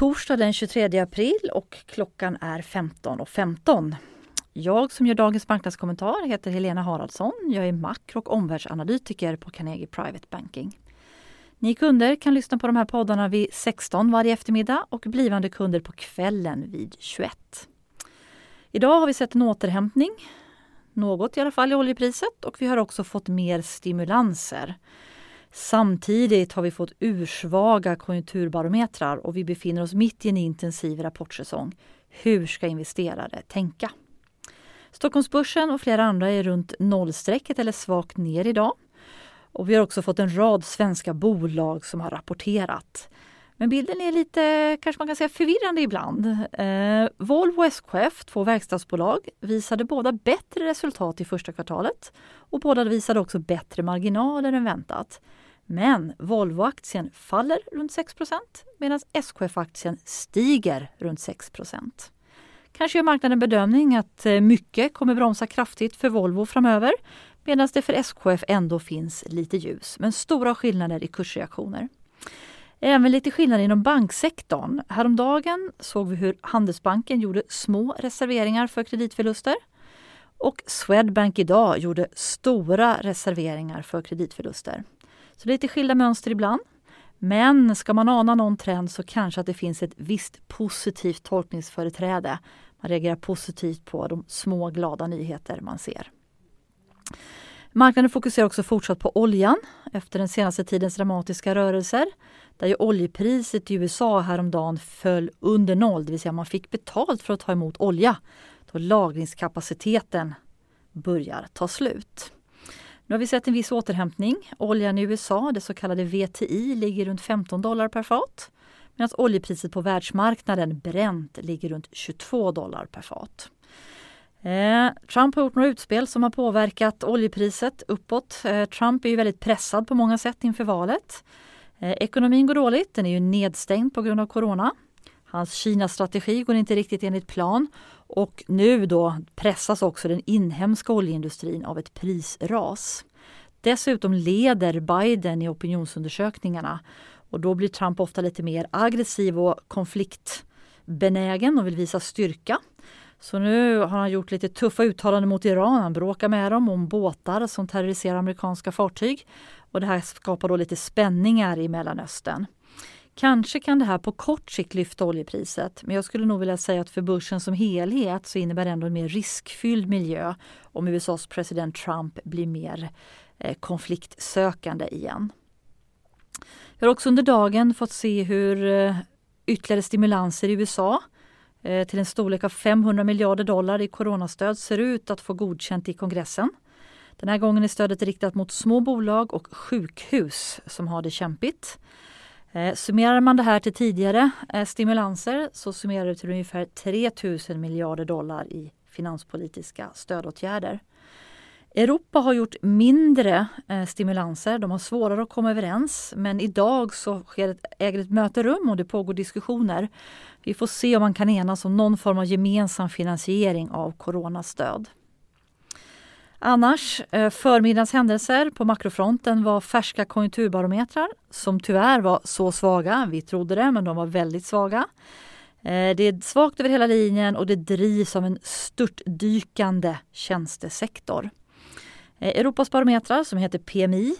torsdag den 23 april och klockan är 15.15. 15. Jag som gör dagens marknadskommentar heter Helena Haraldsson. Jag är makro och omvärldsanalytiker på Carnegie Private Banking. Ni kunder kan lyssna på de här poddarna vid 16 varje eftermiddag och blivande kunder på kvällen vid 21. Idag har vi sett en återhämtning, något i alla fall i oljepriset och vi har också fått mer stimulanser. Samtidigt har vi fått ursvaga konjunkturbarometrar och vi befinner oss mitt i en intensiv rapportsäsong. Hur ska investerare tänka? Stockholmsbörsen och flera andra är runt nollstrecket eller svagt ner idag. Och vi har också fått en rad svenska bolag som har rapporterat. Men bilden är lite, kanske man kan säga, förvirrande ibland. Eh, Volvo SKF, två verkstadsbolag, visade båda bättre resultat i första kvartalet och båda visade också bättre marginaler än väntat. Men Volvo-aktien faller runt 6% medan SKF-aktien stiger runt 6% Kanske gör marknaden bedömning att eh, mycket kommer bromsa kraftigt för Volvo framöver medan det för SKF ändå finns lite ljus, men stora skillnader i kursreaktioner. Även lite skillnader inom banksektorn. Häromdagen såg vi hur Handelsbanken gjorde små reserveringar för kreditförluster och Swedbank idag gjorde stora reserveringar för kreditförluster. Så lite skilda mönster ibland. Men ska man ana någon trend så kanske att det finns ett visst positivt tolkningsföreträde. Man reagerar positivt på de små glada nyheter man ser. Marknaden fokuserar också fortsatt på oljan efter den senaste tidens dramatiska rörelser. Där ju oljepriset i USA häromdagen föll under noll, det vill säga man fick betalt för att ta emot olja då lagringskapaciteten börjar ta slut. Nu har vi sett en viss återhämtning. Oljan i USA, det så kallade VTI, ligger runt 15 dollar per fat. Medan oljepriset på världsmarknaden, Brent, ligger runt 22 dollar per fat. Eh, Trump har gjort några utspel som har påverkat oljepriset uppåt. Eh, Trump är ju väldigt pressad på många sätt inför valet. Eh, ekonomin går dåligt, den är ju nedstängd på grund av corona. Hans Kina-strategi går inte riktigt enligt plan och nu då pressas också den inhemska oljeindustrin av ett prisras. Dessutom leder Biden i opinionsundersökningarna och då blir Trump ofta lite mer aggressiv och konfliktbenägen och vill visa styrka. Så nu har han gjort lite tuffa uttalanden mot Iran. Han bråkar med dem om båtar som terroriserar amerikanska fartyg. Och det här skapar då lite spänningar i Mellanöstern. Kanske kan det här på kort sikt lyfta oljepriset men jag skulle nog vilja säga att för börsen som helhet så innebär det ändå en mer riskfylld miljö om USAs president Trump blir mer eh, konfliktsökande igen. Vi har också under dagen fått se hur eh, ytterligare stimulanser i USA eh, till en storlek av 500 miljarder dollar i coronastöd ser ut att få godkänt i kongressen. Den här gången är stödet riktat mot små bolag och sjukhus som har det kämpigt. Eh, summerar man det här till tidigare eh, stimulanser så summerar det till ungefär 3 000 miljarder dollar i finanspolitiska stödåtgärder. Europa har gjort mindre eh, stimulanser, de har svårare att komma överens men idag så sker ett, äger ett möte rum och det pågår diskussioner. Vi får se om man kan enas om någon form av gemensam finansiering av coronastöd. Annars, eh, förmiddagens händelser på makrofronten var färska konjunkturbarometrar som tyvärr var så svaga. Vi trodde det, men de var väldigt svaga. Eh, det är svagt över hela linjen och det drivs av en störtdykande tjänstesektor. Eh, Europas barometrar som heter PMI,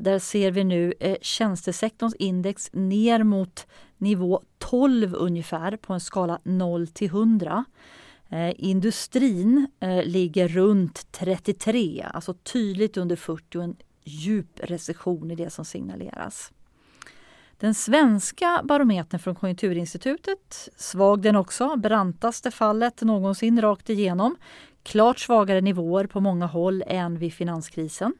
där ser vi nu tjänstesektorns index ner mot nivå 12 ungefär på en skala 0 till 100. Eh, industrin eh, ligger runt 33, alltså tydligt under 40 och en djup recession i det som signaleras. Den svenska barometern från Konjunkturinstitutet, svag den också, brantaste fallet någonsin rakt igenom. Klart svagare nivåer på många håll än vid finanskrisen.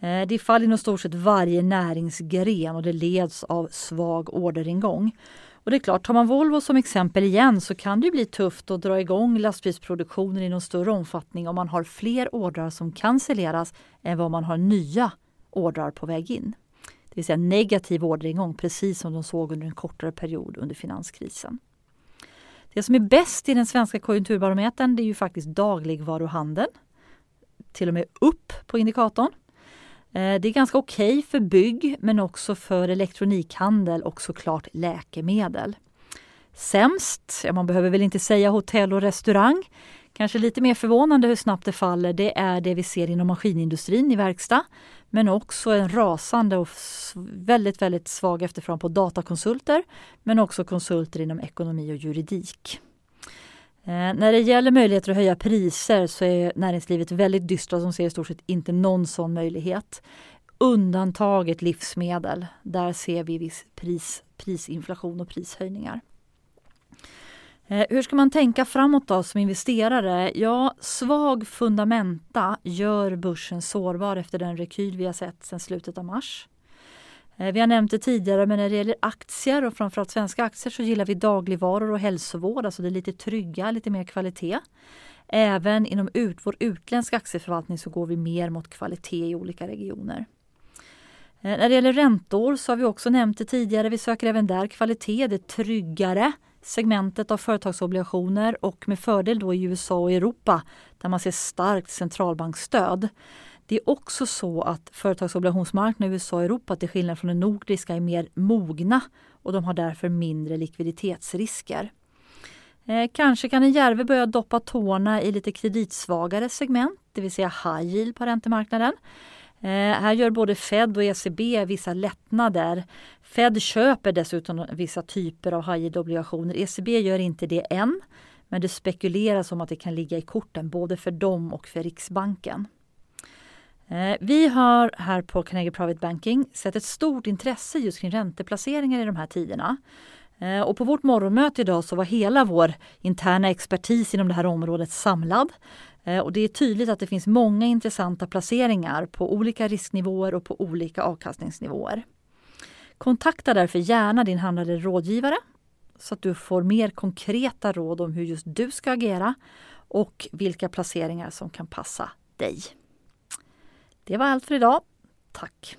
Eh, det faller inom stort sett varje näringsgren och det leds av svag orderingång. Och det är klart, tar man Volvo som exempel igen så kan det bli tufft att dra igång lastbilsproduktionen i någon större omfattning om man har fler ordrar som cancelleras än vad man har nya ordrar på väg in. Det vill säga negativ orderingång, precis som de såg under en kortare period under finanskrisen. Det som är bäst i den svenska konjunkturbarometern det är ju faktiskt dagligvaruhandeln. Till och med upp på indikatorn. Eh, det är ganska okej okay för bygg men också för elektronikhandel och såklart läkemedel. Sämst, ja man behöver väl inte säga hotell och restaurang. Kanske lite mer förvånande hur snabbt det faller, det är det vi ser inom maskinindustrin i verkstad. Men också en rasande och väldigt, väldigt svag efterfrågan på datakonsulter. Men också konsulter inom ekonomi och juridik. Eh, när det gäller möjligheter att höja priser så är näringslivet väldigt dystra som ser i stort sett inte någon sån möjlighet. Undantaget livsmedel, där ser vi viss pris, prisinflation och prishöjningar. Eh, hur ska man tänka framåt då som investerare? Ja, svag fundamenta gör börsen sårbar efter den rekyl vi har sett sedan slutet av mars. Eh, vi har nämnt det tidigare, men när det gäller aktier och framförallt svenska aktier så gillar vi dagligvaror och hälsovård, alltså det är lite trygga, lite mer kvalitet. Även inom ut, vår utländska aktieförvaltning så går vi mer mot kvalitet i olika regioner. Eh, när det gäller räntor så har vi också nämnt det tidigare, vi söker även där kvalitet, det tryggare segmentet av företagsobligationer och med fördel då i USA och Europa där man ser starkt centralbankstöd. Det är också så att företagsobligationsmarknaden i USA och Europa till skillnad från den nordiska är mer mogna och de har därför mindre likviditetsrisker. Eh, kanske kan en Järve börja doppa tårna i lite kreditsvagare segment, det vill säga high yield på räntemarknaden. Eh, här gör både Fed och ECB vissa lättnader. Fed köper dessutom vissa typer av high yield-obligationer. ECB gör inte det än, men det spekuleras om att det kan ligga i korten både för dem och för Riksbanken. Eh, vi har här på Carnegie Private Banking sett ett stort intresse just kring ränteplaceringar i de här tiderna. Eh, och på vårt morgonmöte idag så var hela vår interna expertis inom det här området samlad. Eh, och det är tydligt att det finns många intressanta placeringar på olika risknivåer och på olika avkastningsnivåer. Kontakta därför gärna din handlade rådgivare så att du får mer konkreta råd om hur just du ska agera och vilka placeringar som kan passa dig. Det var allt för idag. Tack!